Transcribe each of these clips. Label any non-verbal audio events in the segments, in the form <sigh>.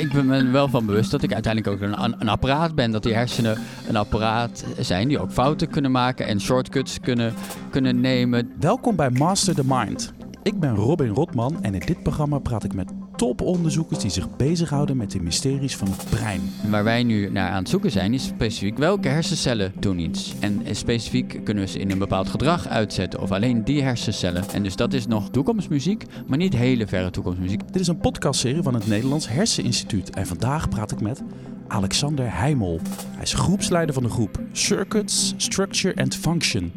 ik ben me wel van bewust dat ik uiteindelijk ook een, een apparaat ben. Dat die hersenen een apparaat zijn die ook fouten kunnen maken en shortcuts kunnen, kunnen nemen. Welkom bij Master the Mind. Ik ben Robin Rotman en in dit programma praat ik met toponderzoekers die zich bezighouden met de mysteries van het brein. Waar wij nu naar aan het zoeken zijn, is specifiek welke hersencellen doen iets. En specifiek kunnen we ze in een bepaald gedrag uitzetten, of alleen die hersencellen. En dus dat is nog toekomstmuziek, maar niet hele verre toekomstmuziek. Dit is een podcastserie van het Nederlands Herseninstituut en vandaag praat ik met Alexander Heimel. Hij is groepsleider van de groep Circuits, Structure and Function.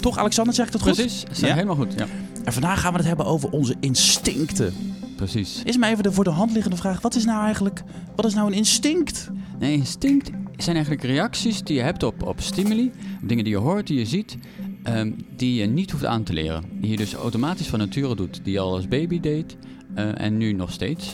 Toch, Alexander, zeg ik dat goed? Precies, ja? helemaal goed. Ja. En vandaag gaan we het hebben over onze instincten. Precies. Is maar even de voor de hand liggende vraag: wat is nou eigenlijk wat is nou een instinct? Nee, instinct zijn eigenlijk reacties die je hebt op, op stimuli, dingen die je hoort, die je ziet, um, die je niet hoeft aan te leren. Die je dus automatisch van nature doet, die je al als baby deed uh, en nu nog steeds.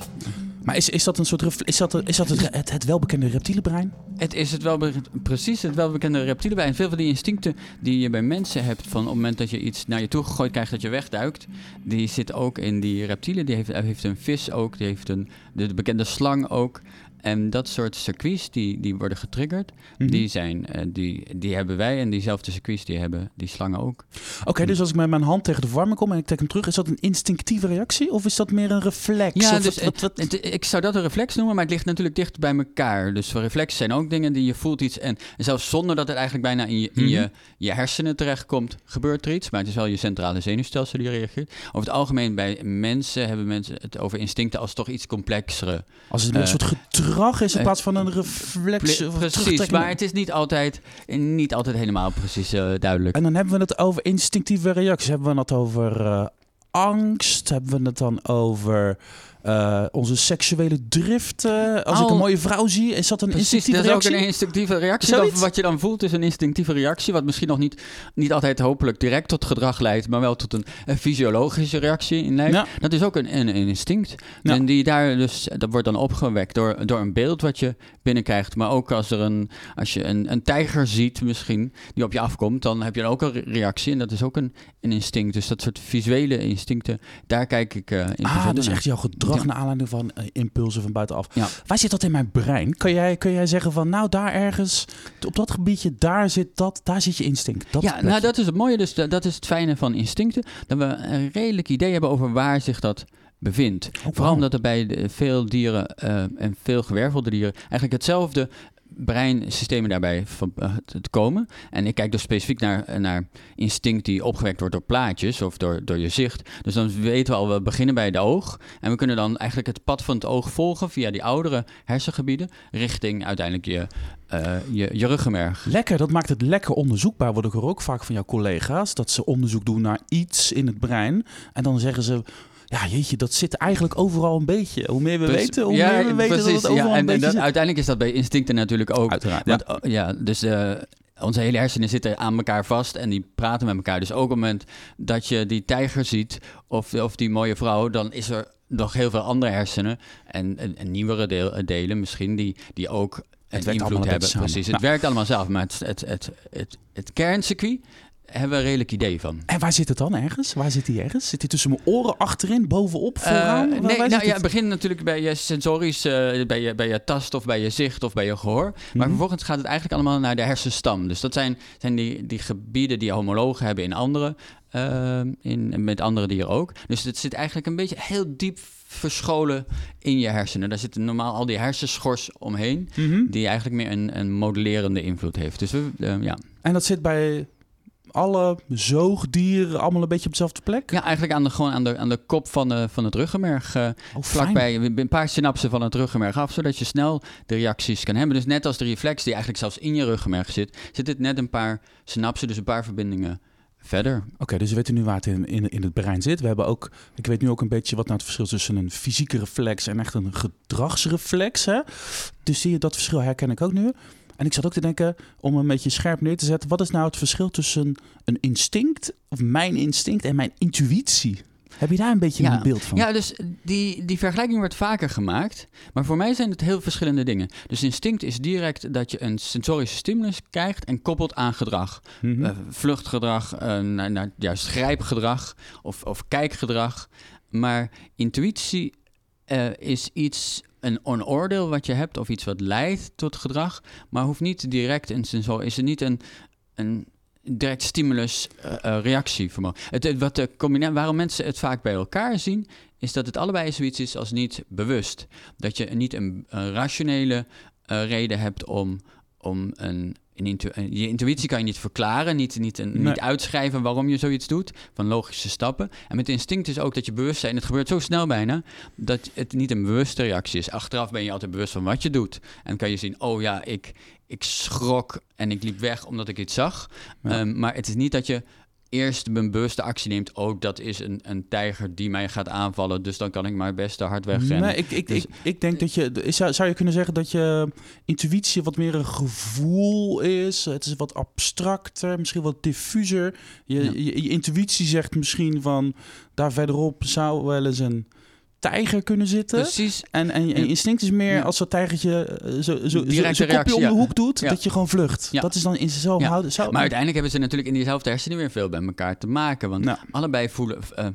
Maar is, is dat een soort is dat, is dat het, het, welbekende reptiele brein? Het is het wel precies het welbekende reptiele brein. Veel van die instincten die je bij mensen hebt, van op het moment dat je iets naar je toe gegooid krijgt dat je wegduikt, die zit ook in die reptielen. Die heeft, heeft een vis ook, die heeft een, de bekende slang ook. En dat soort circuits die, die worden getriggerd, mhm. die, zijn, uh, die, die hebben wij en diezelfde circuits die hebben die slangen ook. Oké, dus als ik met mijn hand tegen de verwarming kom en ik trek hem terug, is dat een instinctieve reactie of is dat meer een reflex? Ja, dus wat, wat, ik zou dat een reflex noemen, maar het ligt natuurlijk dicht bij elkaar. Dus reflexen zijn ook dingen die je voelt iets en, zelfs zonder dat het eigenlijk bijna in je, in je, mhm. je hersenen terechtkomt, gebeurt er iets. Maar het is wel je centrale zenuwstelsel die reageert. Over het algemeen bij mensen hebben mensen het over instincten als toch iets complexere. Als het een uh, soort gedrag gedrag is in plaats van een reflex. Precies, maar het is niet altijd, niet altijd helemaal precies uh, duidelijk. En dan hebben we het over instinctieve reacties. Hebben we het over uh, angst? Hebben we het dan over uh, onze seksuele drift. als ik een mooie vrouw zie, is dat een Precies, instinctieve dat is ook een instinctieve reactie. Dat, wat je dan voelt is een instinctieve reactie. Wat misschien nog niet, niet altijd hopelijk direct tot gedrag leidt, maar wel tot een, een fysiologische reactie in leidt. Dat is ook een, een, een instinct. En die daar dus, dat wordt dan opgewekt door, door een beeld wat je binnenkrijgt. Maar ook als, er een, als je een, een tijger ziet misschien, die op je afkomt, dan heb je ook een reactie. En dat is ook een, een instinct. Dus dat soort visuele instincten, daar kijk ik uh, in. Ah, dus echt jouw gedrag ja. naar aanleiding van uh, impulsen van buitenaf. Ja. Waar zit dat in mijn brein? Kun jij, kun jij zeggen van nou daar ergens, op dat gebiedje, daar zit dat, daar zit je instinct. Dat ja, nou dat is het mooie, dus dat is het fijne van instincten. Dat we een redelijk idee hebben over waar zich dat bevindt. Oh, Vooral omdat er bij veel dieren uh, en veel gewervelde dieren eigenlijk hetzelfde breinsystemen daarbij van, uh, te komen. En ik kijk dus specifiek naar, naar instinct die opgewekt wordt door plaatjes of door, door je zicht. Dus dan weten we al, we beginnen bij de oog. En we kunnen dan eigenlijk het pad van het oog volgen via die oudere hersengebieden richting uiteindelijk je, uh, je, je ruggenmerg. Lekker, dat maakt het lekker onderzoekbaar. Word ik hoor ook vaak van jouw collega's. Dat ze onderzoek doen naar iets in het brein. En dan zeggen ze ja, jeetje, dat zit eigenlijk overal een beetje. Hoe meer we weten, hoe meer we weten dat het overal ja, en, een beetje Uiteindelijk is dat bij instincten natuurlijk ook. Uiteraard, want, ja. Oh, ja. dus... Uh, onze hele hersenen zitten aan elkaar vast en die praten met elkaar. Dus ook op het moment dat je die tijger ziet of, of die mooie vrouw, dan is er nog heel veel andere hersenen en, en, nieuwere deel, delen misschien die, die ook een invloed hebben. Precies, het werkt allemaal zelf, maar het, het, het, het, het kerncircuit hebben we een redelijk idee van. En waar zit het dan ergens? Waar zit hij ergens? Zit hij tussen mijn oren, achterin, bovenop, eh, vooraan? Uh, nee, nou ja, het begint natuurlijk bij je sensorisch, uh, bij, je, bij je tast of bij je zicht of bij je gehoor. Maar mhm. vervolgens gaat het eigenlijk allemaal naar de hersenstam. Dus dat zijn, zijn die, die gebieden die homologen hebben in andere, uh, in, met andere dieren ook. Dus het zit eigenlijk een beetje heel diep verscholen in je hersenen. Daar zitten normaal al die hersenschors omheen, mhm. die eigenlijk meer een, een modellerende invloed heeft. Dus we, ja. En dat zit bij alle zoogdieren allemaal een beetje op dezelfde plek? Ja, eigenlijk aan de, gewoon aan de, aan de kop van, de, van het ruggenmerg. Uh, oh, vlakbij een paar synapsen van het ruggenmerg af, zodat je snel de reacties kan hebben. Dus net als de reflex die eigenlijk zelfs in je ruggenmerg zit, zit het net een paar synapsen, dus een paar verbindingen verder. Oké, dus we weten nu waar het in, in, in het brein zit. We hebben ook, ik weet nu ook een beetje wat nou het verschil tussen een fysieke reflex en echt een gedragsreflex. Hè? Dus zie je dat verschil herken ik ook nu. En ik zat ook te denken, om een beetje scherp neer te zetten, wat is nou het verschil tussen een instinct, of mijn instinct, en mijn intuïtie? Heb je daar een beetje een beeld van? Ja, dus die, die vergelijking wordt vaker gemaakt. Maar voor mij zijn het heel verschillende dingen. Dus instinct is direct dat je een sensorische stimulus krijgt en koppelt aan gedrag. Mhm. Eh, vluchtgedrag, uh, naar, naar, juist grijpgedrag of, of kijkgedrag. Maar intuïtie eh, is iets, een, een oordeel wat je hebt of iets wat leidt tot gedrag, maar hoeft niet direct zijn zo. Is het niet een, een direct stimulus uh, reactievermogen. Het, het, wat de waarom mensen het vaak bij elkaar zien, is dat het allebei zoiets is als niet bewust. Dat je niet een, rationele uh, reden hebt om, om een Intu je intuïtie kan je niet verklaren, niet, niet, een, niet uitschrijven waarom je zoiets doet, van logische stappen. En met instinct is ook dat je bewustzijn, het gebeurt zo snel bijna, dat het niet een bewuste reactie is. Achteraf ben je altijd bewust van wat je doet. En kan je zien, oh ja, ik, ik schrok en ik liep weg omdat ik iets zag. Um, maar het is niet dat je eerst een bewuste actie neemt, oh, dat is een, een tijger die mij gaat aanvallen, dus dan kan ik maar best te hard wegrennen. Nee, ik, ik, dus, ik, ik, denk dat je, zou, zou je kunnen zeggen dat je intuïtie wat meer een gevoel is, het is wat abstracter, misschien wat diffuser. Je, je, je, intuïtie zegt misschien van, daar verderop zou wel eens een tijger kunnen zitten. Precies. En, en, je instinct is meer als dat tijgertje eh, zo, zo, kopje om de hoek doet, dat je gewoon vlucht. Dat is dan in zichzelf houden. Maar uiteindelijk hebben ze natuurlijk in diezelfde hersenen weer veel bij elkaar te maken. Want nou. allebei voelen, uh,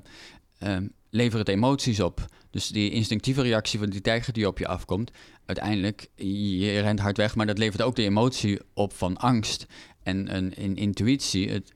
uh, leveren het emoties op. Dus die instinctieve reactie van die tijger die op je afkomt, uiteindelijk, je rent hard weg, maar dat levert ook de emotie op van angst. En een, een intuïtie het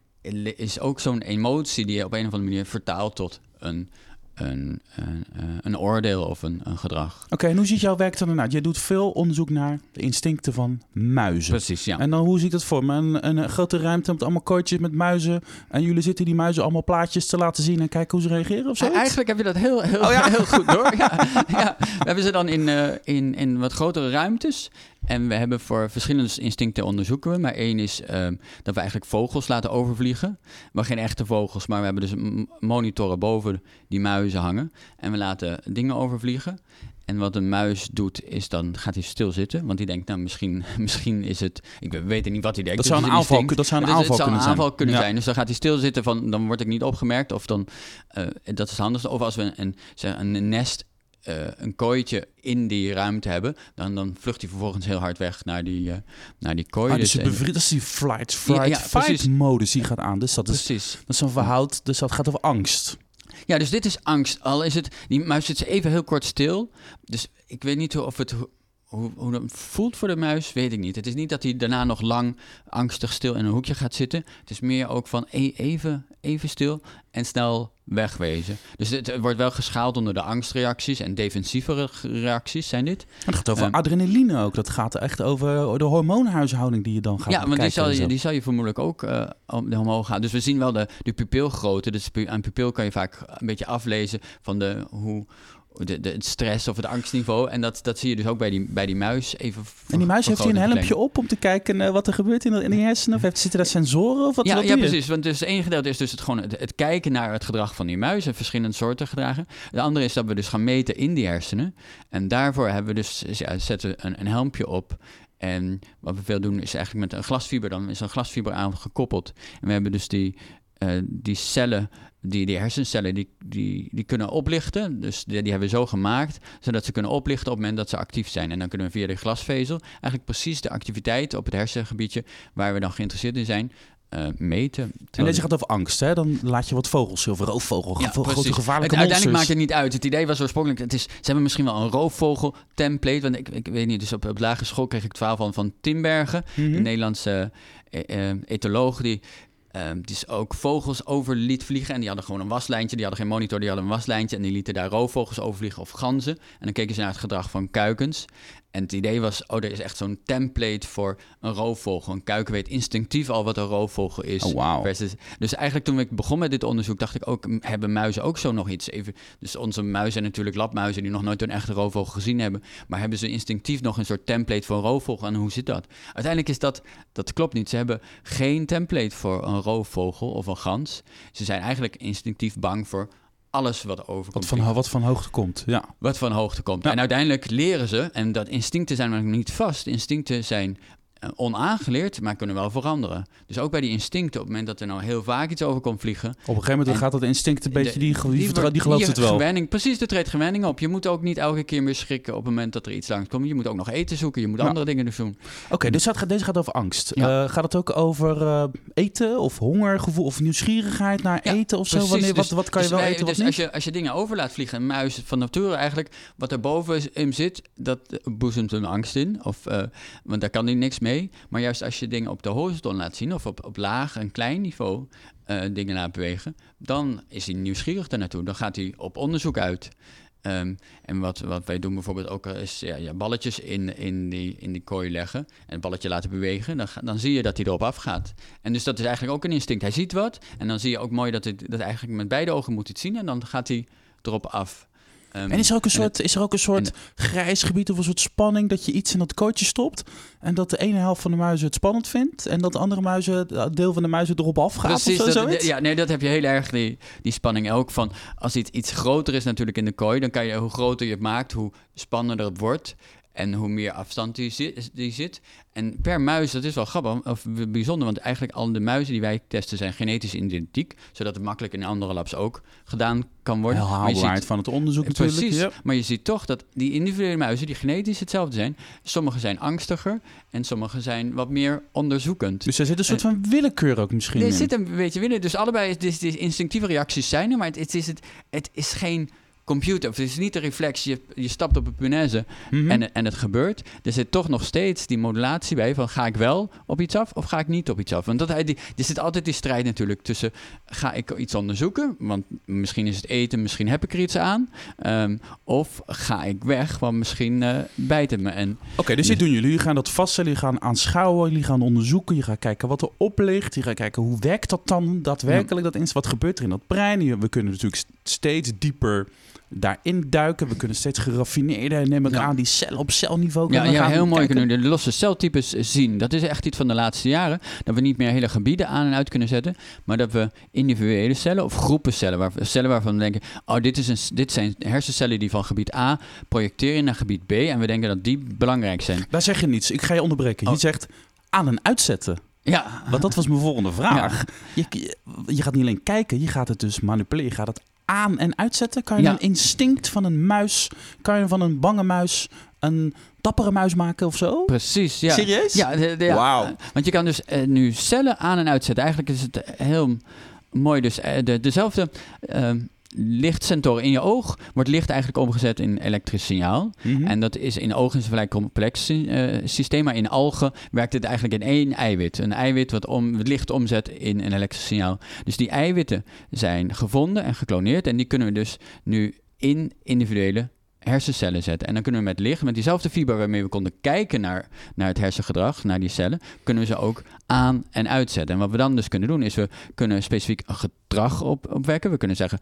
is ook zo'n emotie die je op een of andere manier vertaalt tot een een, een, eh, een oordeel of een, een gedrag. Oké, en hoe ziet jouw werk dan eruit? Je doet veel onderzoek naar de instincten van muizen. Precies, ja. En dan hoe ziet het voor me? Een, een, grote ruimte met allemaal kooitjes met muizen. En jullie zitten die muizen allemaal plaatjes te laten zien en kijken hoe ze reageren of zo? Eigenlijk heb je dat heel, heel, oh, ja. heel goed door. <laughs> ja, ja. We hebben ze dan in, uh, in, in wat grotere ruimtes. En we hebben voor verschillende instincten onderzoeken we. Maar één is ehm, dat we eigenlijk vogels laten overvliegen. Maar geen echte vogels, maar we hebben dus monitoren boven die muizen hangen. En we laten dingen overvliegen. En wat een muis doet, is dan gaat hij stilzitten. Want die denkt, nou, misschien, <laughs> misschien is het... Ik weet niet wat hij denkt. Dat zou een aanval, dat zou een aanval, kunnen, een aanval kunnen zijn. Dus dan gaat hij stilzitten van, dan word ik niet opgemerkt. Of dan, uh, dat is anders. Of als we een, een, een nest uh, een kooitje in die ruimte hebben, dan, dan vlucht hij vervolgens heel hard weg naar die, uh, naar die kooi. Ah, dus, dus dat is die flight, flight, ja, fight modus die gaat aan. Dus dat is, precies. dat is een verhoud, dus dat gaat over angst. Ja, dus dit is angst. Al is het, die muis zit even heel kort stil. Dus ik weet niet of het hoe, hoe dat voelt voor de muis, weet ik niet. Het is niet dat hij daarna nog lang angstig stil in een hoekje gaat zitten. Het is meer ook van e, even, even stil en snel wegwezen. Dus het, wordt wel geschaald onder de angstreacties en defensievere reacties zijn dit. Het gaat over um, adrenaline ook. Dat gaat echt over de hormoonhuishouding die je dan gaat Ja, maar die zal, je, die zal je vermoedelijk ook uh, omhoog gaan. Dus we zien wel de, de pupilgrootte. Dus aan pupil kan je vaak een beetje aflezen van de, hoe de, de, het stress of het angstniveau. En dat, dat zie je dus ook bij die, bij die muis. Even en die muis heeft hij een helmpje op om te kijken uh, wat er gebeurt in, in die hersenen? Of heeft, zitten daar sensoren? Of wat, ja, wat ja precies. Want dus één gedeelte is dus het, gewoon het, het, kijken naar het gedrag van die muis. En verschillende soorten gedragen. De andere is dat we dus gaan meten in die hersenen. En daarvoor hebben we dus, ja, zetten een, een helmpje op. En wat we veel doen is eigenlijk met een glasfiber, dan is een glasfiber aan gekoppeld. En we hebben dus die, uh, die cellen die, die hersencellen die, die, die kunnen oplichten. Dus die, die, hebben we zo gemaakt, zodat ze kunnen oplichten op het moment dat ze actief zijn. En dan kunnen we via de glasvezel eigenlijk precies de activiteit op het hersengebiedje waar we dan geïnteresseerd in zijn, uh, meten. En deze gaat over angst, hè? Dan laat je wat vogels, of roofvogel, ja, grote gevaarlijke het, Uiteindelijk maakt het niet uit. Het idee was oorspronkelijk, het is, ze hebben misschien wel een roofvogel template, want ik, ik weet niet, dus op, op lagere school kreeg ik het verhaal van, van Timbergen, mm -hmm. de Nederlandse uh, etoloog, die Um, die is ook vogels over liet vliegen. En die hadden gewoon een waslijntje. Die hadden geen monitor, die hadden een waslijntje. En die lieten daar roofvogels over vliegen of ganzen. En dan keken ze naar het gedrag van kuikens. En het idee was, oh, er is echt zo'n template voor een roofvogel. Een kuiken weet instinctief al wat een roofvogel is. Oh, wow. dus eigenlijk toen ik begon met dit onderzoek, dacht ik ook, hebben muizen ook zo nog iets? Even, dus onze muizen zijn natuurlijk labmuizen die nog nooit een echte roofvogel gezien hebben. Maar hebben ze instinctief nog een soort template voor een roofvogel? En hoe zit dat? Uiteindelijk is dat, dat klopt niet. Ze hebben geen template voor een roofvogel of een gans. Ze zijn eigenlijk instinctief bang voor alles wat overkomt. Wat van, wat van hoogte komt, ja. Wat van hoogte komt. En uiteindelijk leren ze, en dat instincten zijn nog niet vast. Instincten zijn onaangeleerd, maar kunnen wel veranderen. Dus ook bij die instincten, op het moment dat er nou heel vaak iets over komt vliegen. Op een gegeven moment En gaat dat instinct een beetje, de- die, die, die, die gelooft het wel. Gewenning, precies, er treedt gewenning op. Je moet ook niet elke keer meer schrikken op het moment dat er iets langskomt. Je moet ook nog eten zoeken, je moet Ja. andere dingen dus doen. Oké, dus dat gaat, deze gaat over angst. Ja. Eh, gaat het ook over eh, eten of hongergevoel of nieuwsgierigheid naar Ja, eten of zo? Precies, Wanneer, wat, dus- wat kan je dus wel wij- eten, wat dus niet? als je, als je dingen over laat vliegen, een muis van nature eigenlijk, wat er bovenin zit, dat boezemt een angst in. Of, eh, want daar kan hij niks mee. Maar juist als je dingen op de horizon laat zien, of op, op laag, een klein niveau, eh, dingen laat bewegen, dan is hij nieuwsgierig daarnaartoe. Dan gaat hij op onderzoek uit. Ehm, en wat, wat wij doen bijvoorbeeld ook is ja, ja, balletjes in, in, die, in die kooi leggen en het balletje laten bewegen. Dan, dan zie je dat hij erop afgaat. En dus dat is eigenlijk ook een instinct. Hij ziet wat en dan zie je ook mooi dat hij dat eigenlijk met beide ogen moet het zien en dan gaat hij erop af. Ehm, En is er ook een en soort, is er ook een soort en- grijs gebied of een soort spanning dat je iets in dat kooitje stopt en dat de ene helft van de muizen het spannend vindt en dat de andere muizen, dat deel van de muizen erop afgaat Precies, of zo, dat, ja, nee, dat heb je heel erg, die, die spanning. Ook van... als iets, iets groter is natuurlijk in de kooi... dan kan je, hoe groter je het maakt, hoe spannender het wordt... en hoe meer afstand die zit, die zit. En per muis, dat is wel grappig, of bijzonder... want eigenlijk al de muizen die wij testen zijn genetisch identiek... zodat het makkelijk in andere labs ook gedaan kan worden. Haalbaarheid van het onderzoek natuurlijk. Precies, ja. maar je ziet toch dat die individuele muizen die genetisch hetzelfde zijn, sommige zijn angstiger en sommige zijn wat meer onderzoekend. Dus er zit een soort van willekeur ook misschien Er in. zit een beetje winnen. Dus allebei, dus die instinctieve reacties zijn er, maar het, het, is, het, het is geen computer. Of het is niet de reflex, je, je stapt op een punaise Mhm. en, en het gebeurt. Er zit toch nog steeds die modulatie bij van ga ik wel op iets af of ga ik niet op iets af. Want dat, hij- die, er zit altijd die strijd natuurlijk tussen ga ik iets onderzoeken, want misschien is het eten, misschien heb ik er iets aan. Ehm, of ga ik weg, want misschien eh, bijt het me. En Oké, dus dit doen jullie. Jullie gaan dat vaststellen, jullie gaan aanschouwen, jullie gaan onderzoeken, je gaat kijken wat er ligt, je gaat kijken hoe werkt dat dan daadwerkelijk, dat ins, wat gebeurt er in dat brein. We kunnen natuurlijk st- steeds dieper daarin duiken, we kunnen steeds geraffineerder, neem ik Ja. aan, die cel op celniveau Ja, kunnen ja gaan heel mooi kijken. kunnen we de losse celtypes zien. Dat is echt iets van de laatste jaren. Dat we niet meer hele gebieden aan en uit kunnen zetten. Maar dat we individuele cellen of groepen cellen, waar, cellen waarvan we denken... oh, dit, is een, dit zijn hersencellen die van gebied A projecteren naar gebied B. En we denken dat die belangrijk zijn. Daar zeg je niets, ik ga je onderbreken. Je Oh. zegt aan en uitzetten. Ja, Want dat was mijn volgende <laughs> vraag. Je, je, je gaat niet alleen kijken, je gaat het dus manipuleren. Je gaat het aan- en uitzetten. Kan je Ja. een instinct van een muis, kan je van een bange muis een dappere muis maken of zo? precies. Ja. Serieus? Ja, de- de- ja. Wauw. Want je kan dus eh, nu cellen aan en uitzetten. Eigenlijk is het heel mooi. Dus eh, de, dezelfde ehm lichtsentor in je oog wordt licht eigenlijk omgezet in elektrisch signaal. Mhm. En dat is in ogen een vrij complex eh, systeem, maar in algen werkt het eigenlijk in één eiwit. Een eiwit wat om, het licht omzet in een elektrisch signaal. Dus die eiwitten zijn gevonden en gekloneerd en die kunnen we dus nu in individuele hersencellen zetten. En dan kunnen we met licht, met diezelfde fiber waarmee we konden kijken naar, naar het hersengedrag, naar die cellen, kunnen we ze ook aan- en uitzetten. En wat we dan dus kunnen doen, is we kunnen specifiek een gedrag op, opwekken. We kunnen zeggen,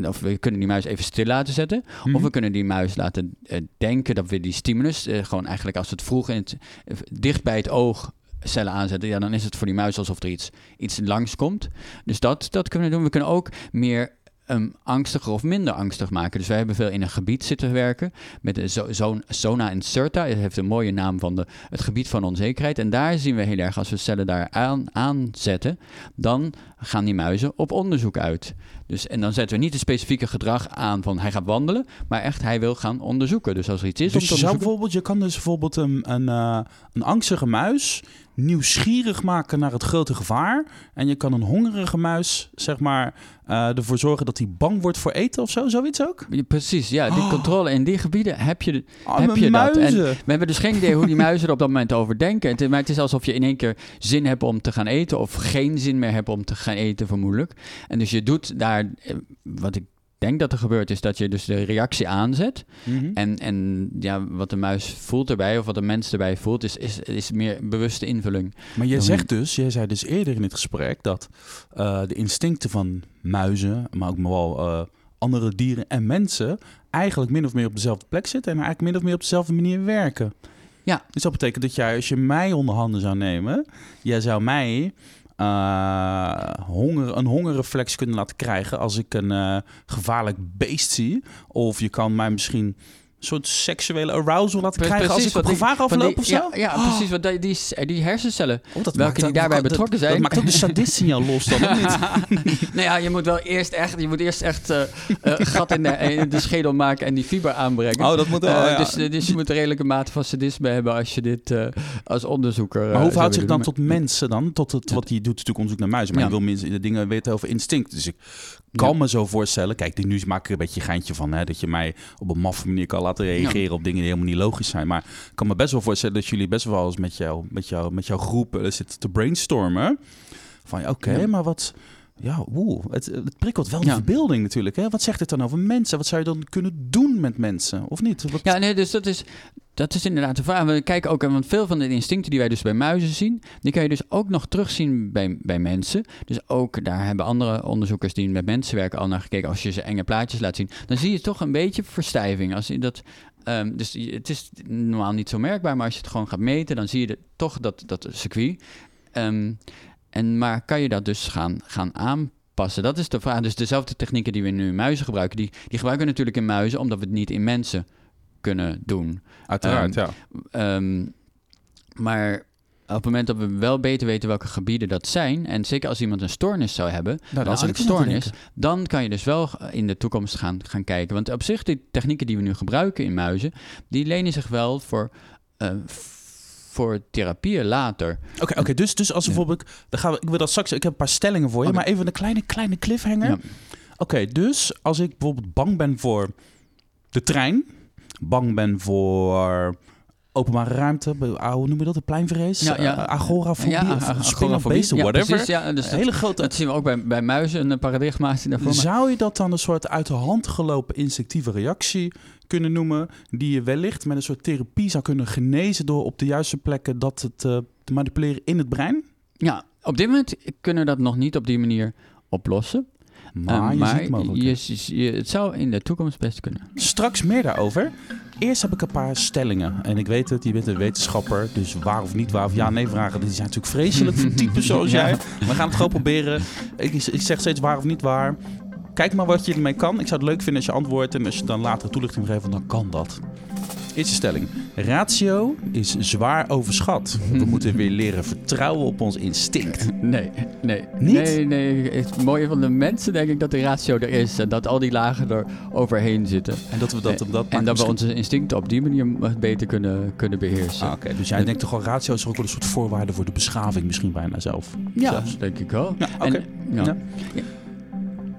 of we kunnen die muis even stil laten zetten. Mhm. Of we kunnen die muis laten eh, denken dat we die stimulus, eh, gewoon eigenlijk als het vroeg in het, eh, dicht bij het oog cellen aanzetten, ja, dan is het voor die muis alsof er iets, iets langs komt. Dus dat, dat kunnen we doen. We kunnen ook meer ehm, angstiger of minder angstig maken. Dus wij hebben veel in een gebied zitten werken met de zo, zo, Zona Incerta. Het heeft een mooie naam van de, het gebied van onzekerheid. En daar zien we heel erg, als we cellen daar aan, aanzetten, dan gaan die muizen op onderzoek uit. Dus, en dan zetten we niet het specifieke gedrag aan van hij gaat wandelen, maar echt hij wil gaan onderzoeken. Dus als er iets is Dus je, je kan dus bijvoorbeeld een, een, eh, een angstige muis nieuwsgierig maken naar het grote gevaar. En je kan een hongerige muis, zeg maar, eh, ervoor zorgen dat hij bang wordt voor eten of zo. Zoiets ook? Ja, Precies, ja. Die Oh. controle in die gebieden heb je... Arme Heb je dat? En- muizen. We hebben dus geen idee hoe die muizen er op dat moment over denken. Het, maar het is alsof je in één keer zin hebt om te gaan eten... of geen zin meer hebt om te gaan eten, vermoedelijk. En dus je doet daar... eh, Wat ik denk dat er gebeurt, is dat je dus de reactie aanzet... Mhm. En, en ja, wat de muis voelt erbij, of wat de mens erbij voelt, is, is, is meer bewuste invulling. Maar jij zegt dus, jij zei dus eerder in het gesprek dat eh, de instincten van muizen, maar ook wel eh, andere dieren en mensen eigenlijk min of meer op dezelfde plek zitten en eigenlijk min of meer op dezelfde manier werken. Ja. Dus dat betekent dat jij, als je mij onder handen zou nemen, jij zou mij eh, honger, een hongerreflex kunnen laten krijgen als ik een eh, gevaarlijk beest zie. Of je kan mij misschien soort seksuele arousal laten Pre- krijgen als ik op gevaar die- of zo? Ja, ja Oh. precies. Want die, die, die hersencellen, Oh, dat welke die daarbij dat- betrokken Dat zijn. maakt ook de sadist in jou los dan, of niet? <laughs> nou ja, je moet wel eerst echt, je moet eerst echt eh, eh, gat in de, in de schedel maken en die fiber aanbrengen. Oh, dat moet wel, Eh, ja. dus, dus je moet een redelijke mate van sadisme hebben als je dit als onderzoeker. Maar hoe verhoudt zich dan tot mensen dan? Tot het, wat die doet natuurlijk onderzoek naar muizen. Maar je wil mensen de dingen weten over instinct. Dus ik kan me zo voorstellen. Kijk, nu maak ik er een beetje een geintje van. Hè, dat je mij op een maffe manier kan laten reageren op dingen die helemaal niet logisch zijn. Maar ik kan me best wel voorstellen dat jullie best wel eens met, jou, met, jou, met jouw groep eh, zitten te brainstormen. Van ja, oké, Ja. maar wat... Ja, oeh, het, het prikkelt wel de Ja. verbeelding natuurlijk. Hè? Wat zegt het dan over mensen? Wat zou je dan kunnen doen met mensen? Of niet? Wat, Ja, nee, dus dat is, dat is inderdaad de vraag. We kijken ook, want veel van de instincten die wij dus bij muizen zien, die kan je dus ook nog terugzien bij, bij mensen. Dus ook daar hebben andere onderzoekers die met mensen werken al naar gekeken. Als je ze enge plaatjes laat zien, dan zie je toch een beetje verstijving. Als je dat, ehm, dus het is normaal niet zo merkbaar, maar als je het gewoon gaat meten, dan zie je toch dat, dat circuit. Ehm, en, maar kan je dat dus gaan, gaan aanpassen? Dat is de vraag. Dus dezelfde technieken die we nu in muizen gebruiken, die, die gebruiken we natuurlijk in muizen, omdat we het niet in mensen kunnen doen. Uiteraard, ja. Ehm, maar op het moment dat we wel beter weten welke gebieden dat zijn, en zeker als iemand een stoornis zou hebben, Nou, een aan te angststoornis, denken. dan kan je dus wel in de toekomst gaan, gaan kijken. Want op zich, die technieken die we nu gebruiken in muizen, die lenen zich wel voor, eh, voor therapieën later. Oké, oké, dus, dus als bijvoorbeeld... Dan gaan we, ik wil dat straks... Ik heb een paar stellingen voor je, maar even een kleine, kleine cliffhanger. Ja. Oké, dus als ik bijvoorbeeld bang ben voor de trein... Bang ben voor openbare ruimte... ah, Hoe noem je dat? De pleinvrees? Ja, ja. Eh, agorafobie? Ja, of agorafobie. beesten, Ja, whatever. precies, ja, dus Een dat, hele grote... dat zien we ook bij, bij muizen, een paradigma is daarvoor. Zou je dat dan een soort uit de hand gelopen instinctieve reactie kunnen noemen... die je wellicht met een soort therapie zou kunnen genezen... door op de juiste plekken dat het eh, te manipuleren in het brein? Ja, op dit moment kunnen we dat nog niet op die manier oplossen. Maar Eh, je maar ziet mogelijk. je, je- je- het zou in de toekomst best kunnen. Straks meer daarover. Eerst heb ik een paar stellingen. En ik weet het, je bent een wetenschapper. Dus waar of niet waar of ja nee vragen. Die zijn natuurlijk vreselijk <laughs> voor typen zoals Ja. jij. We gaan het gewoon proberen. Ik, ik zeg steeds waar of niet waar. Kijk maar wat je ermee kan. Ik zou het leuk vinden als je antwoordt. En als je dan later toelichting geeft, dan kan dat. Eerste stelling. Ratio is zwaar overschat. We moeten weer leren vertrouwen op ons instinct. <laughs> Nee, nee. Niet? Nee, nee. Het mooie van de mensen denk ik dat de ratio er is. En dat al die lagen er overheen zitten. En dat we dat, dat en dat we onze instincten op die manier beter kunnen, kunnen beheersen. Ah, Oké, dus jij denkt toch wel ratio is ook wel een soort voorwaarde voor de beschaving misschien bijna zelf. ja, zelfs. denk ik wel. Ja, oké. Ja.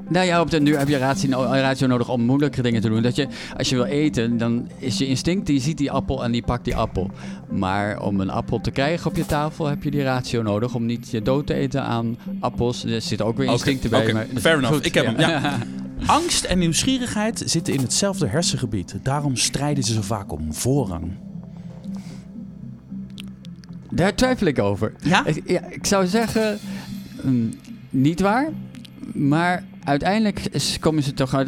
Nou ja, op den duur heb je ratio, ratio nodig om moeilijke dingen te doen. Dat je, als je wil eten, dan is je instinct, die ziet die appel en die pakt die appel. Maar om een appel te krijgen op je tafel heb je die ratio nodig om niet je dood te eten aan appels. Er zitten ook weer instincten bij. oké, maar, fair enough. Goed, Ik heb hem, ja. <laughs> Angst en nieuwsgierigheid zitten in hetzelfde hersengebied. Daarom strijden ze zo vaak om voorrang. Daar twijfel ik over. Ja? Ik, ja, ik zou zeggen, mm, niet waar. Maar uiteindelijk komen ze toch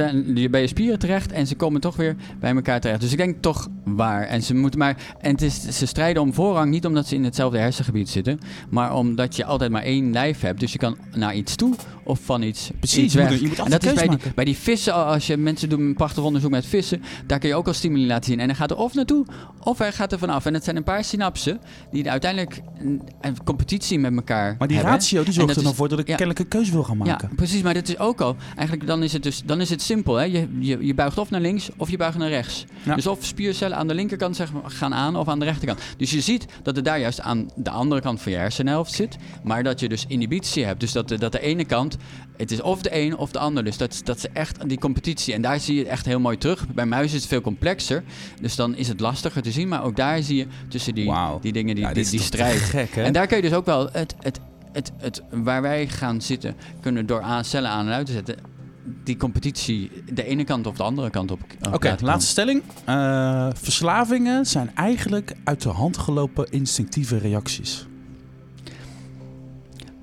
bij je spieren terecht en ze komen toch weer bij elkaar terecht. Dus ik denk toch waar. En ze moeten maar. En het is, ze strijden om voorrang niet omdat ze in hetzelfde hersengebied zitten, maar omdat je altijd maar één lijf hebt. Dus je kan naar iets toe of van iets. Precies, iets je moet- weg. je moet en dat is bij die, bij die vissen, als je mensen doen een prachtig onderzoek met vissen, daar kun je ook al stimuli laten zien. En dan gaat er of naartoe of er gaat er vanaf. En het zijn een paar synapsen die uiteindelijk een, een competitie met elkaar Maar die hebben. ratio die zorgt er dan voor dat ik ja. kennelijk een keuze wil gaan maken. Ja, precies. Maar dat is ook al. Eigenlijk dan is het dus dan is het simpel. Hè? Je, je, je buigt of naar links of je buigt naar rechts. Ja. Dus of spiercellen aan de linkerkant zeg maar, gaan aan of aan de rechterkant. Dus je ziet dat het daar juist aan de andere kant van je hersenhelft zit. Maar dat je dus inhibitie hebt. Dus dat, de- dat de ene kant, het is of de een of de ander. Dus dat, is- dat is echt die competitie. En daar zie je het echt heel mooi terug. Bij muizen is het veel complexer. Dus dan is het lastiger te zien. Maar ook daar zie je tussen die, die dingen die, Ja, die, die strijd. gek, hè? En daar kun je dus ook wel het, het, het, het, waar wij gaan zitten, kunnen door aan, cellen aan en uit te zetten, die competitie de ene kant of de andere kant op. op Oké, laatste stelling. Eh, verslavingen zijn eigenlijk uit de hand gelopen instinctieve reacties.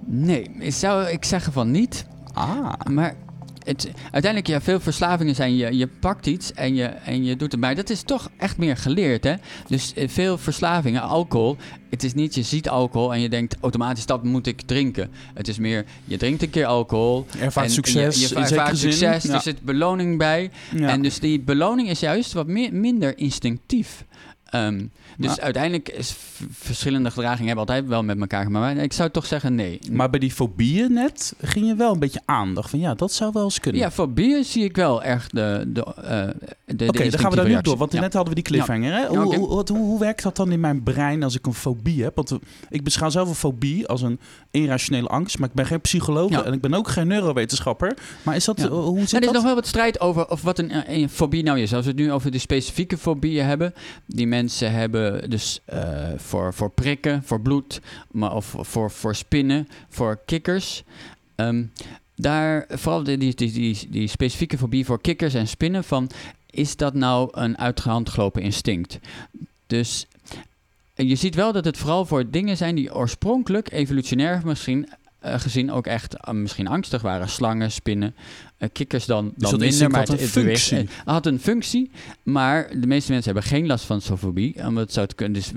Nee, zou ik zeggen van niet. Ah. Maar het, uiteindelijk, ja, veel verslavingen zijn, je, je pakt iets en je, en je doet het. Maar dat is toch echt meer geleerd, hè? Dus eh, veel verslavingen, alcohol, het is niet je ziet alcohol en je denkt automatisch dat moet ik drinken. Het is meer, je drinkt een keer alcohol. Je ervaart en succes, Je, je ervaart succes, Ja. er zit beloning bij. Ja. En dus die beloning is juist wat meer, minder instinctief. Ehm, dus Maar- uiteindelijk is verschillende gedragingen hebben altijd wel met elkaar gemaakt. Maar ik zou toch zeggen nee. Maar bij die fobieën net ging je wel een beetje aandacht van ja, dat zou wel eens kunnen. Ja, fobieën zie ik wel echt de, de, eh, de, de Oké, dan gaan we daar nu door. Want ja. net hadden we die cliffhanger. Hè? Hoe, hoe, hoe, hoe werkt dat dan in mijn brein als ik een fobie heb? Want eh, ik beschouw zelf een fobie als een irrationele angst. Maar ik ben geen psycholoog Ja. en ik ben ook geen neurowetenschapper. Maar is dat, eh, hoe zit er is nog wel wat strijd over of wat een, een fobie nou is. Als we het nu over de specifieke fobieën hebben. Die mensen hebben dus eh, voor, voor prikken, voor bloed, maar of voor, voor spinnen, voor kikkers. Ehm, daar, vooral die, die, die, die, specifieke fobie voor kikkers en spinnen van... Is dat nou een uit de hand gelopen instinct? Dus eh, je ziet wel dat het vooral voor dingen zijn die oorspronkelijk, evolutionair misschien eh, gezien, ook echt misschien angstig waren. Slangen, spinnen, kikkers dan, dan dat minder. Maar had een functie. eh, het had een functie, maar de meeste mensen hebben geen last van zofobie. Omdat zou het kunnen. Dus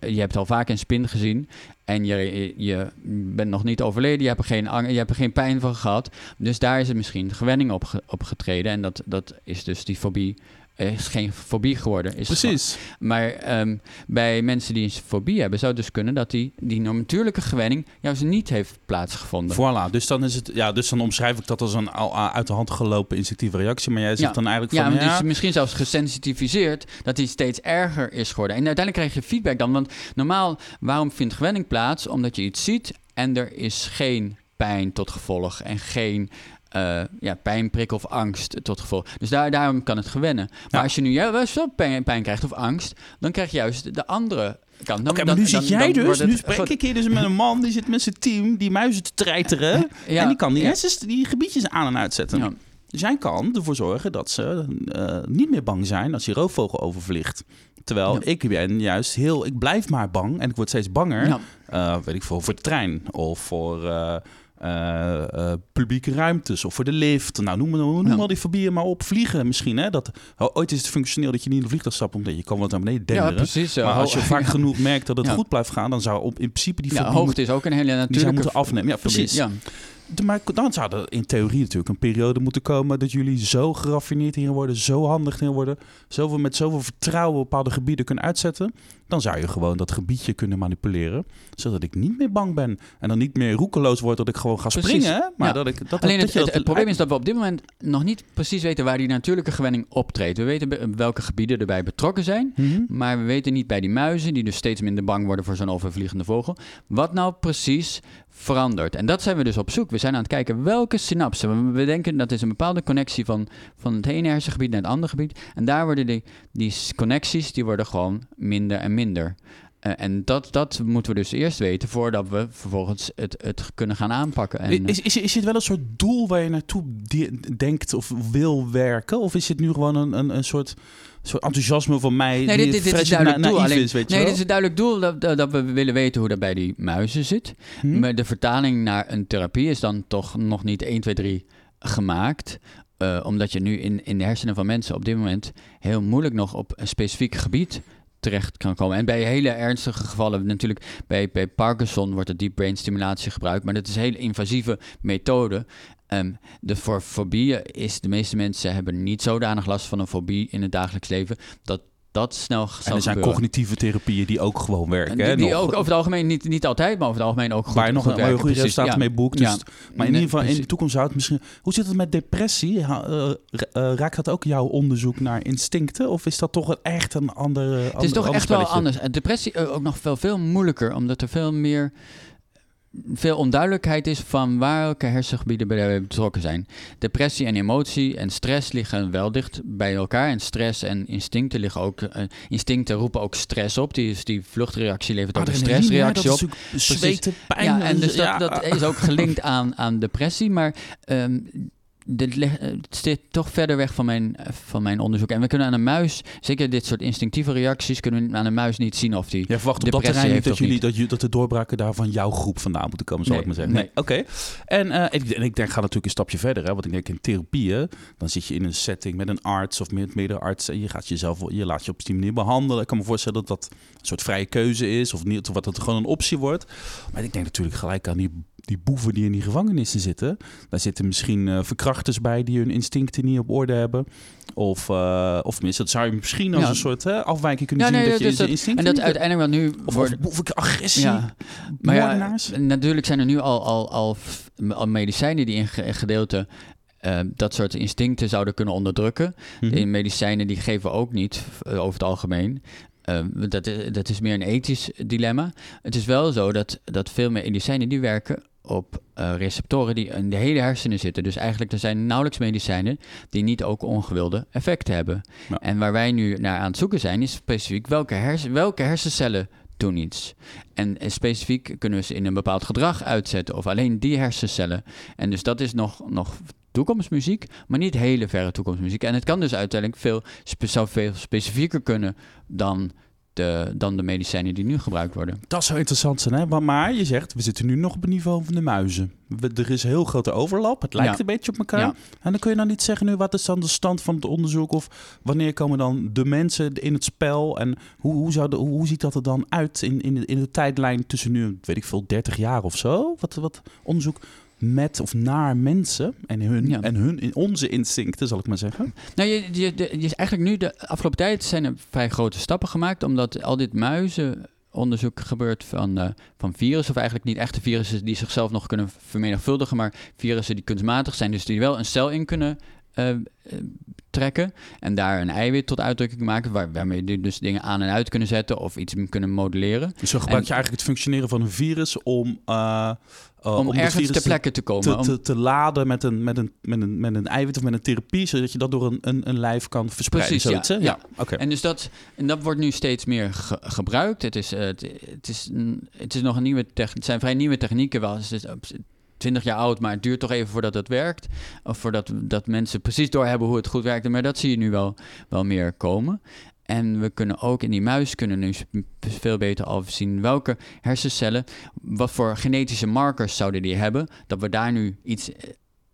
eh, je hebt al vaak een spin gezien en je, je bent nog niet overleden. Je hebt er geen, je hebt er geen pijn van gehad. Dus daar is het misschien gewenning op, ge- op getreden. En dat, dat is dus die fobie. Eh, Is geen fobie geworden. Is Precies. maar ehm, bij mensen die een fobie hebben, zou het dus kunnen dat die, die natuurlijke gewenning juist niet heeft plaatsgevonden. Voilà, dus dan, is het, ja, dus dan omschrijf ik dat als een al- uit de hand gelopen instinctieve reactie. Maar jij zegt Ja. dan eigenlijk Ja, van maar ja, dus misschien zelfs gesensitiviseerd dat die steeds erger is geworden. En uiteindelijk krijg je feedback dan. Want normaal, waarom vindt gewenning plaats? Omdat je iets ziet en er is geen pijn tot gevolg en geen eh, ja, pijnprik of angst tot gevolg. Dus daar, daarom kan het gewennen. Maar Ja. als je nu juist wel pijn, pijn krijgt of angst, dan krijg je juist de andere kant. Dan, Oké, maar nu dan- zit jij dus, het- nu spreek ik hier dus met een man die zit met zijn team die muizen te treiteren. <laughs> Ja, en die kan die, ja. die gebiedjes aan en uitzetten. Dus jij kan ervoor zorgen dat ze eh, niet meer bang zijn als die roofvogel overvliegt. Terwijl Ja. ik ben juist heel, ik blijf maar bang en ik word steeds banger. Ja. Eh, weet ik veel, voor de trein of voor eh, eh, publieke ruimtes of voor de lift. Nou, noem, noem, noem Ja. al die fobieën maar op. Vliegen misschien, hè. Dat, ooit is het functioneel dat je niet in de vliegtuig stapt omdat je kan wat naar beneden Ja, denderen. precies. zo. maar als je vaak <laughs> genoeg merkt dat het Ja. goed blijft gaan, dan zou op, in principe die ja, fobie hoogte is ook een hele die zou natuurlijke moeten afnemen. Ja, precies. Ja. De- Maar dan zou er in theorie natuurlijk een periode moeten komen dat jullie zo geraffineerd hierin worden, zo handig hierin worden, zoveel, met zoveel vertrouwen bepaalde gebieden kunnen uitzetten. Dan zou je gewoon dat gebiedje kunnen manipuleren, zodat ik niet meer bang ben. En dan niet meer roekeloos word dat ik gewoon ga Precies. springen. Maar Ja. dat ik dat, Alleen dat het, probleem is dat we op dit moment nog niet precies weten waar die natuurlijke gewenning optreedt. We weten welke gebieden erbij betrokken zijn. Mhm. Maar we weten niet bij die muizen, die dus steeds minder bang worden voor zo'n overvliegende vogel, wat nou precies verandert. En dat zijn we dus op zoek. We zijn aan het kijken welke synapsen. We denken dat is een bepaalde connectie van, van het ene hersengebied naar het andere gebied. En daar worden die, die connecties, die worden gewoon minder en minder. Eh, en dat, dat moeten we dus eerst weten voordat we vervolgens het, het kunnen gaan aanpakken. En, Is, is, is dit wel een soort doel waar je naartoe denkt of wil werken? Of is dit nu gewoon een, een, een soort, soort enthousiasme van mij Nee, dit, dit, dit is duidelijk doel. Alleen, is, weet je nee, dit is een duidelijk doel dat, dat, dat we willen weten hoe dat bij die muizen zit. Hm? Maar de vertaling naar een therapie is dan toch nog niet 1, 2, 3 gemaakt. Eh, omdat je nu in, in de hersenen van mensen op dit moment heel moeilijk nog op een specifiek gebied terecht kan komen. En bij hele ernstige gevallen, natuurlijk bij, bij Parkinson wordt er deep brain stimulatie gebruikt, maar dat is een hele invasieve methode. Ehm, de voor fobieën is, de meeste mensen hebben niet zodanig last van een fobie in het dagelijks leven, dat dat snel zal En er zijn gebeuren. cognitieve therapieën die ook gewoon werken. Die, hè, die ook over het algemeen, niet, niet altijd, maar over het algemeen ook goed waar je nog goed een goede Ja. mee boekt. Dus, Ja. Maar in Nee, ieder geval in de toekomst zou het misschien... Hoe zit het met depressie? Ha- eh, eh, raakt dat ook jouw onderzoek naar instincten? Of is dat toch echt een andere Het is toch echt wel anders. En depressie eh, ook nog veel, veel moeilijker, omdat er veel meer veel onduidelijkheid is van welke hersengebieden bij betrokken zijn. Depressie en emotie en stress liggen wel dicht bij elkaar. En stress en instincten liggen ook. eh, instincten roepen ook stress op. Die, is die vluchtreactie levert ook een stressreactie op. Zweten, pijn. Ja, en dus dat, ja. dat is ook gelinkt aan, aan depressie. Maar ehm, dit ligt- eh, het zit toch verder weg van mijn, eh, van mijn onderzoek. En we kunnen aan een muis, zeker dit soort instinctieve reacties, kunnen we aan een muis niet zien of die. Jij verwacht op dat terrein niet dat, jullie, niet. dat, je- dat de doorbraken daar van jouw groep vandaan moeten komen, zal Nee, ik maar zeggen. nee. Oké. En, eh, ik, en ik denk, ga natuurlijk een stapje verder. Hè, want ik denk in therapieën, dan zit je in een setting met een arts of met meerdere artsen. En je gaat jezelf, je laat je op die manier behandelen. Ik kan me voorstellen dat dat een soort vrije keuze is. Of niet, of wat het gewoon een optie wordt. Maar ik denk natuurlijk gelijk aan die, die boeven die in die gevangenissen zitten. Daar zitten misschien eh, verkrachters bij die hun instincten niet op orde hebben. Of, eh of tenminste, dat zou je misschien als Ja. een soort hè, afwijking kunnen Ja, zien. nee, dat je zijn dat- instincten En dat uiteindelijk wel nu Of, wordt- of boevelijke agressie. Ja, maar ja, natuurlijk zijn er nu al, al, al, medicijnen die in ge- in gedeelte eh, dat soort instincten zouden kunnen onderdrukken. Die medicijnen die geven we ook niet over het algemeen. Dat, is, dat is meer een ethisch dilemma. Het is wel zo dat, dat veel medicijnen die werken op eh, receptoren die in de hele hersenen zitten. Dus eigenlijk er zijn nauwelijks medicijnen die niet ook ongewilde effecten hebben. Ja. En waar wij nu naar aan het zoeken zijn, is specifiek welke, hersen, welke hersencellen doen iets. En eh, specifiek kunnen we ze in een bepaald gedrag uitzetten of alleen die hersencellen. En dus dat is nog, nog toekomstmuziek, maar niet hele verre toekomstmuziek. En het kan dus uiteindelijk veel, spe- veel specifieker kunnen dan de, dan de medicijnen die nu gebruikt worden. Dat zou interessant zijn, hè? Maar, je zegt, we zitten nu nog op het niveau van de muizen. We- er is heel grote overlap. Het lijkt Ja. een beetje op elkaar. Ja. En dan kun je dan niet zeggen nu, wat is dan de stand van het onderzoek? Of wanneer komen dan de mensen in het spel? En hoe, hoe, zou de, hoe, hoe ziet dat er dan uit in, in, de, in de tijdlijn tussen nu, weet ik veel, 30 jaar of zo? Wat, wat onderzoek met of naar mensen en hun, Ja. en hun in onze instincten, zal ik maar zeggen. Nou, je, je, de- je is eigenlijk nu, de afgelopen tijd zijn er vrij grote stappen gemaakt, omdat al dit muizenonderzoek gebeurt van, eh, van virussen, of eigenlijk niet echte virussen die zichzelf nog kunnen vermenigvuldigen, maar virussen die kunstmatig zijn, dus die wel een cel in kunnen eh, eh, trekken en daar een eiwit tot uitdrukking maken, waar, waarmee die dus dingen aan en uit kunnen zetten of iets kunnen modelleren, Dus zo gebruik En- je eigenlijk het functioneren van een virus om... eh, om, ergens ter te- plekke te komen. te, om- te, te laden met een, met, een, met, een, met een eiwit of met een therapie, zodat je dat door een, een, een lijf kan verspreiden. Precies, ja. zoiets, hè? Ja. oké. En, dus dat, en dat wordt nu steeds meer ge- gebruikt. Het is, het, het, is, het is nog een nieuwe techniek. Het zijn vrij nieuwe technieken. Wel, het is op 20 jaar oud, maar het duurt toch even voordat het werkt. Of voordat dat mensen precies doorhebben hoe het goed werkt. Maar dat zie je nu wel, wel meer komen. En we kunnen ook in die muis kunnen nu veel beter afzien welke hersencellen, wat voor genetische markers zouden die hebben, dat we daar nu iets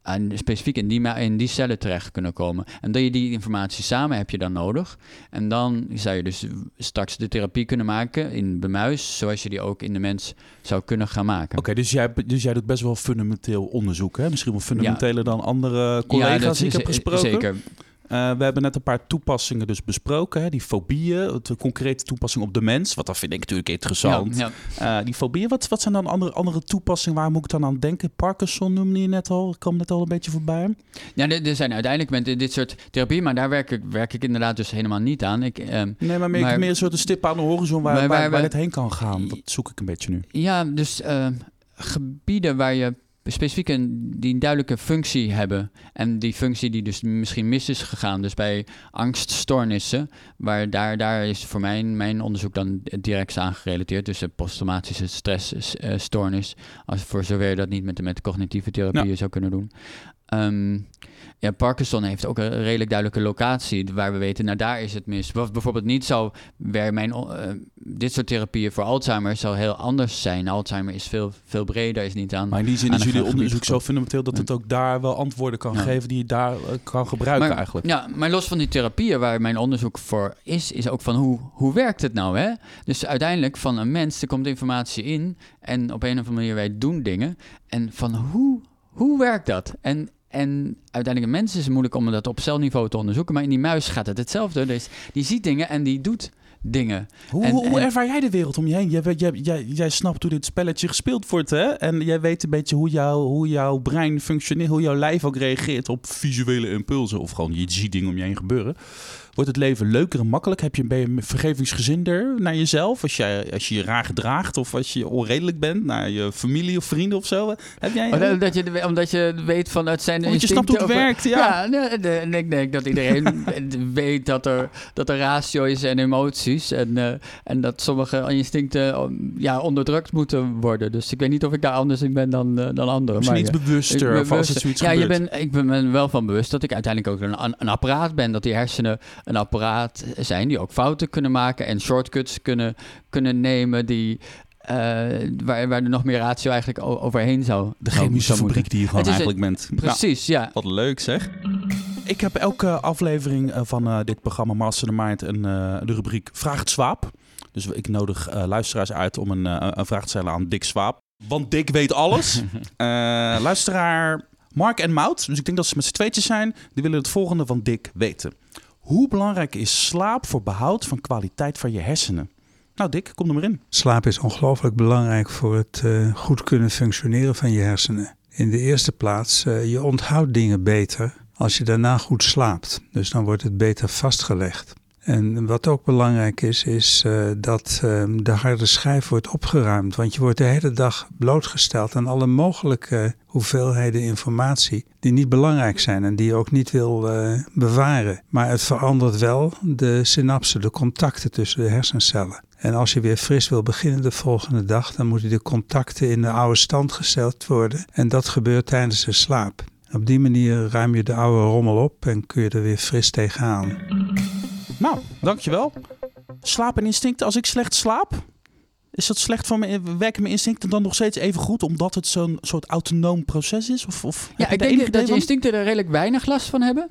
aan, specifiek in die, in die cellen terecht kunnen komen. En dat je die informatie samen heb je dan nodig. En dan zou je dus straks de therapie kunnen maken in de muis, zoals je die ook in de mens zou kunnen gaan maken. Oké, dus, jij, dus jij doet best wel fundamenteel onderzoek, hè? Misschien wel fundamenteler dan andere collega's dat die ik is- heb gesproken. Zeker. Eh, we hebben net een paar toepassingen dus besproken. Hè? Die fobieën, de concrete toepassing op de mens. Wat dat vind ik natuurlijk interessant. Ja, ja. Eh, die fobieën, wat, wat zijn dan andere, andere toepassingen? Waar moet ik dan aan denken? Parkinson noemde je net al. Ik kwam net al een beetje voorbij. Ja, er zijn uiteindelijk met dit- soort therapie, maar daar werk ik, werk ik inderdaad dus helemaal niet aan. Ik, ehm, Nee, maar meer, Maar- meer een soort stip aan de horizon waar, waar, waar waar, we- het heen kan gaan. Dat zoek ik een beetje nu. Ja, dus eh, gebieden waar je specifiek een, die een duidelijke functie hebben. En die functie die dus misschien mis is gegaan. Dus bij angststoornissen, waar daar, daar is voor mijn, mijn onderzoek dan direct aan gerelateerd. Dus de posttraumatische stressstoornis. als voor zover je dat niet met de, met cognitieve therapieën zou kunnen doen. Ehm, ja, Parkinson heeft ook een redelijk duidelijke locatie waar we weten, nou daar is het mis. Wat bijvoorbeeld niet zou, waar mijn, eh, dit soort therapieën voor Alzheimer zou heel anders zijn. Alzheimer is veel, veel breder, is niet aan... Maar in die zin is jullie onderzoek zo fundamenteel dat het ook daar wel antwoorden kan Ja. geven die je daar eh, kan gebruiken maar, eigenlijk. Ja, maar los van die therapieën waar mijn onderzoek voor is, is ook van hoe, hoe werkt het nou, hè? Dus uiteindelijk van een mens, er komt informatie in en op een of andere manier wij doen dingen. En van hoe, hoe werkt dat? En, en uiteindelijk een mens is het moeilijk om dat op celniveau te onderzoeken, maar in die muis gaat het hetzelfde. Dus die ziet dingen en die doet dingen. Hoe, En- hoe en- ervaar jij de wereld om je heen? Jij, jij, jij, jij snapt hoe dit spelletje gespeeld wordt, hè? En jij weet een beetje hoe, jou, hoe jouw brein functioneert, hoe jouw lijf ook reageert op visuele impulsen. Of gewoon je ziet dingen om je heen gebeuren. Wordt het leven leuker en makkelijk? Heb je, ben je vergevingsgezinder naar jezelf? Als je, als je je raar gedraagt of als je onredelijk bent naar je familie of vrienden of zo? Heb jij... Oh, omdat, je, omdat je weet vanuit zijn Omdat je snapt hoe het werkt, ja. ja nee, nee, ik denk dat iedereen <laughs> weet dat er, dat er ratio is en emoties. En, uh, en dat sommige instincten ja, onderdrukt moeten worden. Dus ik weet niet of ik daar anders in ben dan, uh, dan anderen. Misschien iets bewuster of als het zoiets ja, gebeurt. je ben, ik ben me wel van bewust dat ik uiteindelijk ook een, een apparaat ben. Dat die hersenen een apparaat zijn die ook fouten kunnen maken en shortcuts kunnen, kunnen nemen die, uh, waar, waar er nog meer ratio eigenlijk overheen zou De chemische zou fabriek die je gewoon eigenlijk een, bent. Precies, nou, ja. Wat leuk zeg. Ik heb elke aflevering van uh, dit programma Master the Mind een, uh, de rubriek Vraag het Swaap. Dus ik nodig luisteraars uit om een, een, vraag te stellen aan Dick Swaap. Want Dick weet alles. <laughs> luisteraar Mark en Mout, dus ik denk dat ze met z'n tweetjes zijn, die willen het volgende van Dick weten. Hoe belangrijk is slaap voor behoud van kwaliteit van je hersenen? Nou Dick, kom er maar in. Slaap is ongelooflijk belangrijk voor het uh, goed kunnen functioneren van je hersenen. In de eerste plaats, uh, je onthoudt dingen beter als je daarna goed slaapt. Dus dan wordt het beter vastgelegd. En wat ook belangrijk is, is uh, dat uh, de harde schijf wordt opgeruimd. Want je wordt de hele dag blootgesteld aan alle mogelijke hoeveelheden informatie die niet belangrijk zijn en die je ook niet wil uh, bewaren. Maar het verandert wel de synapsen, de contacten tussen de hersencellen. En als je weer fris wil beginnen de volgende dag, dan moeten de contacten in de oude stand gesteld worden. En dat gebeurt tijdens de slaap. Op die manier ruim je de oude rommel op en kun je er weer fris tegenaan. Nou, dankjewel. Slaap en instincten. Als ik slecht slaap, is dat slecht van me? Werken mijn instincten dan nog steeds even goed, omdat het zo'n soort autonoom proces is? Of, of ja, ik denk dat je instincten er redelijk weinig last van hebben.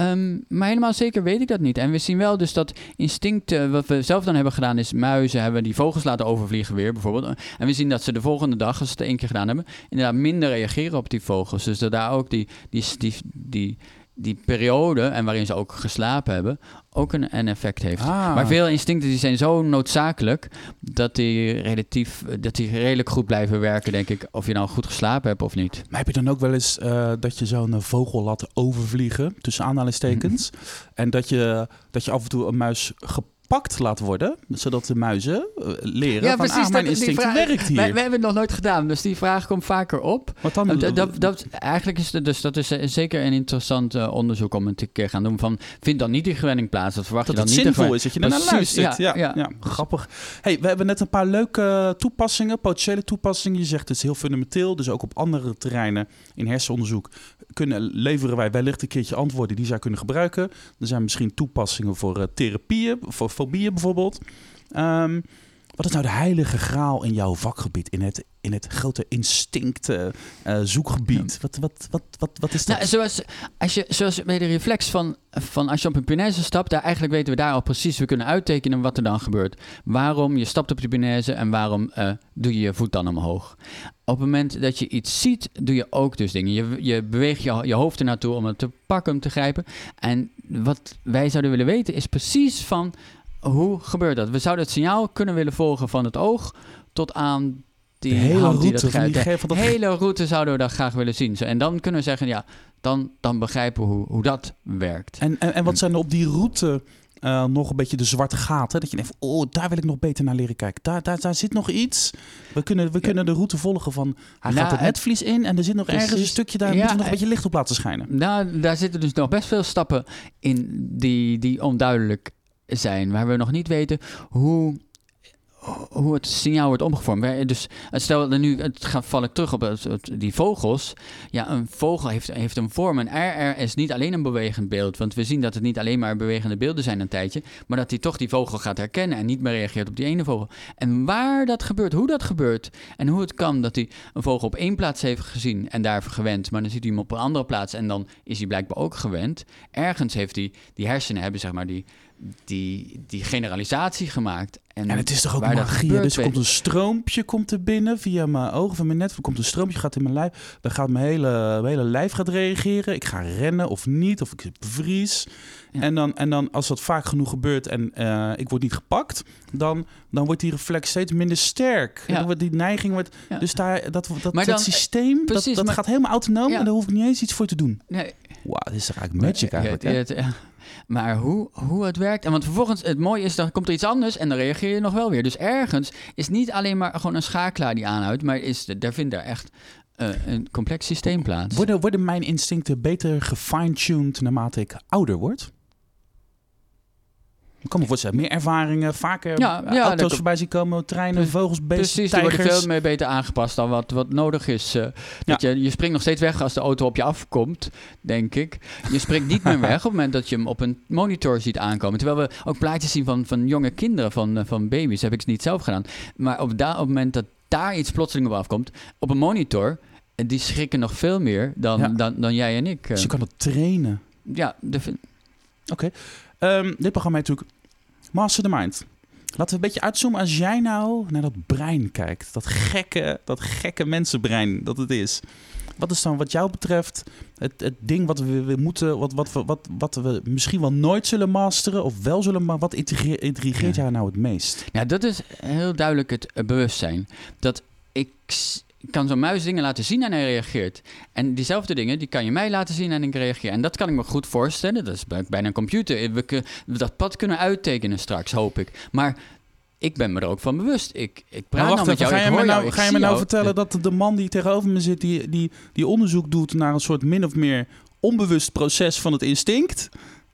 Um, maar helemaal zeker weet ik dat niet. En we zien wel dus dat instincten, wat we zelf dan hebben gedaan, is muizen hebben die vogels laten overvliegen weer bijvoorbeeld. En we zien dat ze de volgende dag, als ze het één keer gedaan hebben, inderdaad minder reageren op die vogels. Dus dat daar ook die, die, die, die die periode en waarin ze ook geslapen hebben, ook een, een effect heeft. Ah. Maar veel instincten die zijn zo noodzakelijk dat die relatief dat die redelijk goed blijven werken, denk ik, of je nou goed geslapen hebt of niet. Maar heb je dan ook wel eens uh, dat je zo'n vogel laat overvliegen, tussen aanhalingstekens, en dat je, dat je af en toe een muis gepakt laat worden, zodat de muizen uh, leren ja, van precies, ah, mijn dat, instinct vraag, werkt hier. Wij, wij, hebben het nog nooit gedaan, dus die vraag komt vaker op. Wat dan? Dat, dat, dat, eigenlijk is het, dus dat is zeker een interessant uh, onderzoek om het een keer gaan doen. Van, vind dan niet die gewenning plaats. Dat verwacht dat je dan het niet. zinvol is dat je ernaar luistert. Ja, ja, ja. ja, grappig. Hey, we hebben net een paar leuke toepassingen, potentiële toepassingen. Je zegt het is heel fundamenteel, dus ook op andere terreinen in hersenonderzoek kunnen, leveren wij wellicht een keertje antwoorden die zij kunnen gebruiken. Er zijn misschien toepassingen voor uh, therapieën, voor fobieën bijvoorbeeld. Um, wat is nou de heilige graal in jouw vakgebied, in het, in het grote instinct uh, zoekgebied? Wat, wat, wat, wat, wat is dat? Nou, zoals, als je, zoals bij de reflex van, van als je op een punaise stapt, daar eigenlijk weten we daar al precies, we kunnen uittekenen wat er dan gebeurt. Waarom je stapt op de punaise en waarom uh, doe je je voet dan omhoog. Op het moment dat je iets ziet, doe je ook dus dingen. Je, je beweegt je, je hoofd ernaartoe om het te pakken, om te grijpen. En wat wij zouden willen weten is precies van hoe gebeurt dat? We zouden het signaal kunnen willen volgen van het oog tot aan die de hele hand die route dat van die De dat- hele route zouden we dat graag willen zien. En dan kunnen we zeggen, ja, dan, dan begrijpen we hoe, hoe dat werkt. En, en, en wat zijn er op die route eh, nog een beetje de zwarte gaten? Dat je denkt, oh, daar wil ik nog beter naar leren kijken. Daar, daar, daar zit nog iets. We kunnen, we kunnen de route volgen van, hij Nou, gaat het netvlies in en er zit nog ergens een stukje, daar Ja, nog een eh, beetje licht op laten schijnen. Nou, daar zitten dus nog best veel stappen in die, die onduidelijk zijn. Waar we nog niet weten hoe, hoe het signaal wordt omgevormd. Dus stel dat nu, het gaat, val ik terug op die vogels. Ja, een vogel heeft, heeft een vorm. Een RR is niet alleen een bewegend beeld. Want we zien dat het niet alleen maar bewegende beelden zijn een tijdje. Maar dat hij toch die vogel gaat herkennen en niet meer reageert op die ene vogel. En waar dat gebeurt, hoe dat gebeurt en hoe het kan dat hij een vogel op één plaats heeft gezien en daar gewend. Maar dan ziet hij hem op een andere plaats en dan is hij blijkbaar ook gewend. Ergens heeft hij, die hersenen hebben zeg maar die, die, die generalisatie gemaakt. En, En het is toch ook magie. Dus er komt een stroompje komt er binnen via mijn ogen, van mijn net. Er komt een stroompje, gaat in mijn lijf. Dan gaat mijn hele, mijn hele lijf gaat reageren. Ik ga rennen of niet, of ik bevries. Ja. En, dan, en dan als dat vaak genoeg gebeurt en eh, ik word niet gepakt, dan, dan wordt die reflex steeds minder sterk. Ja. Dan wordt die neiging wordt. Ja. Dus daar, dat, dat, systeem, dat, precies, dat maar- gaat helemaal autonoom Ja. en daar hoef ik niet eens iets voor te doen. Nee, Wauw, dit is eigenlijk magic eigenlijk. ja, hè? Maar hoe, hoe het werkt. En want vervolgens, het mooie is, dan komt er iets anders en dan reageer je nog wel weer. Dus ergens is niet alleen maar gewoon een schakelaar die aanhoudt, maar is, daar vindt er echt uh, een complex systeem plaats. Worden, worden mijn instincten beter gefine-tuned naarmate ik ouder word? Ik kan me voorstellen, meer ervaringen, vaker ja, ja, auto's voorbij zien komen, treinen, vogels, beesten, Precies, tijgers. die worden veel meer beter aangepast dan wat, wat nodig is. Uh, ja. je, je springt nog steeds weg als de auto op je afkomt, denk ik. Je springt niet meer <laughs> weg op het moment dat je hem op een monitor ziet aankomen. Terwijl we ook plaatjes zien van, van jonge kinderen, van, uh, van baby's, heb ik het niet zelf gedaan. Maar op, da op het moment dat daar iets plotseling op afkomt, op een monitor, en die schrikken nog veel meer dan, dan, dan jij en ik. Uh. Dus je kan het trainen. Ja, de... Oké. Okay. Um, dit programma heet natuurlijk Master the Mind. Laten we een beetje uitzoomen als jij nou naar dat brein kijkt. Dat gekke, dat gekke mensenbrein dat het is. Wat is dan wat jou betreft het, het ding wat we, we moeten, wat, wat, wat, wat we misschien wel nooit zullen masteren of wel zullen, maar wat intrigeert jou nou het meest? Ja, dat is heel duidelijk het bewustzijn. Dat ik ik kan zo'n muis dingen laten zien en hij reageert. En diezelfde dingen, die kan je mij laten zien en ik reageer. En dat kan ik me goed voorstellen. Dat is bijna een computer. We dat pad kunnen uittekenen straks, hoop ik. Maar ik ben me er ook van bewust. Ik, ik praat nou, met jou, ga je me nou, ga je me nou vertellen dat de man die tegenover me zit... Die, die, die onderzoek doet naar een soort min of meer onbewust proces van het instinct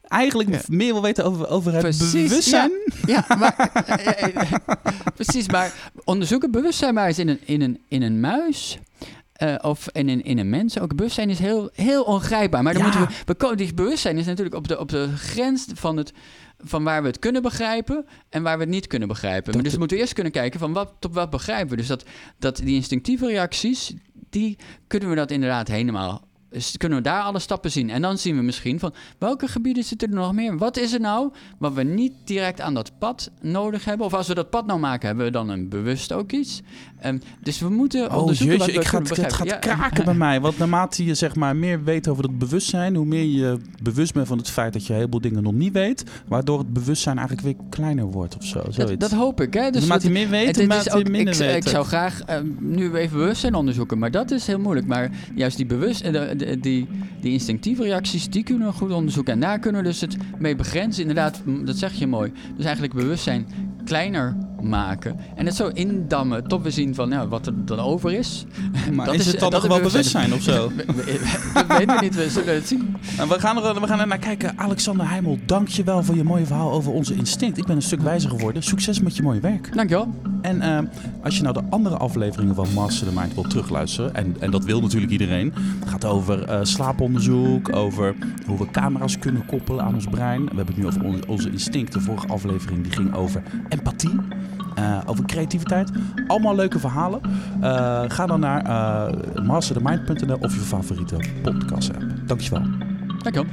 eigenlijk meer wil weten over, over het precies, bewustzijn. Ja, ja maar, precies. Maar onderzoeken bewustzijn maar eens in een, in een, in een muis. Uh, of in, in, in een mens. Ook bewustzijn is heel, heel ongrijpbaar. Maar dan moeten we, we. Die bewustzijn is natuurlijk op de, op de grens van, het, van waar we het kunnen begrijpen en waar we het niet kunnen begrijpen. Dus we moeten eerst kunnen kijken van wat, op wat begrijpen we. Dus dat, dat die instinctieve reacties, die kunnen we dat inderdaad helemaal kunnen we daar alle stappen zien. En dan zien we misschien van welke gebieden zitten er nog meer? Wat is er nou wat we niet direct aan dat pad nodig hebben? Of als we dat pad nou maken, hebben we dan een bewust ook iets? Um, dus we moeten oh, onderzoeken jeetje, wat we ik ga, Het gaat kraken bij mij. Want naarmate je zeg maar meer weet over het bewustzijn... hoe meer je bewust bent van het feit dat je een heleboel dingen nog niet weet... waardoor het bewustzijn eigenlijk weer kleiner wordt of zo. Dat, dat, hoop ik. Hè? Dus naarmate je meer weet, naarmate je minder ik, weet. Ik zou graag uh, nu even bewustzijn onderzoeken. Maar dat is heel moeilijk. Maar juist die bewust... Uh, die, die instinctieve reacties, die kunnen we goed onderzoeken. En daar kunnen we dus het mee begrenzen. Inderdaad, dat zeg je mooi. Dus eigenlijk bewustzijn kleiner maken. En het zo indammen tot we zien van nou, wat er dan over is. <laughs> Maar dat is, het dan nog wel bewustzijn of zo? <laughs> dat weten we niet, we zullen het zien. <laughs> En we, gaan er, we gaan er naar kijken. Alexander Heimel, dank je wel voor je mooie verhaal over onze instinct. Ik ben een stuk wijzer geworden. Succes met je mooie werk. Dankjewel. En uh, als je nou de andere afleveringen van Master the Mind wilt terugluisteren, en, en dat wil natuurlijk iedereen. Het gaat over uh, slaaponderzoek, over hoe we camera's kunnen koppelen aan ons brein. We hebben het nu over onze, onze instinct. De vorige aflevering die ging over empathie. Uh, over creativiteit. Allemaal leuke verhalen. Uh, ga dan naar uh, masterthemind.nl of je favoriete podcast app. Dankjewel. Dankjewel.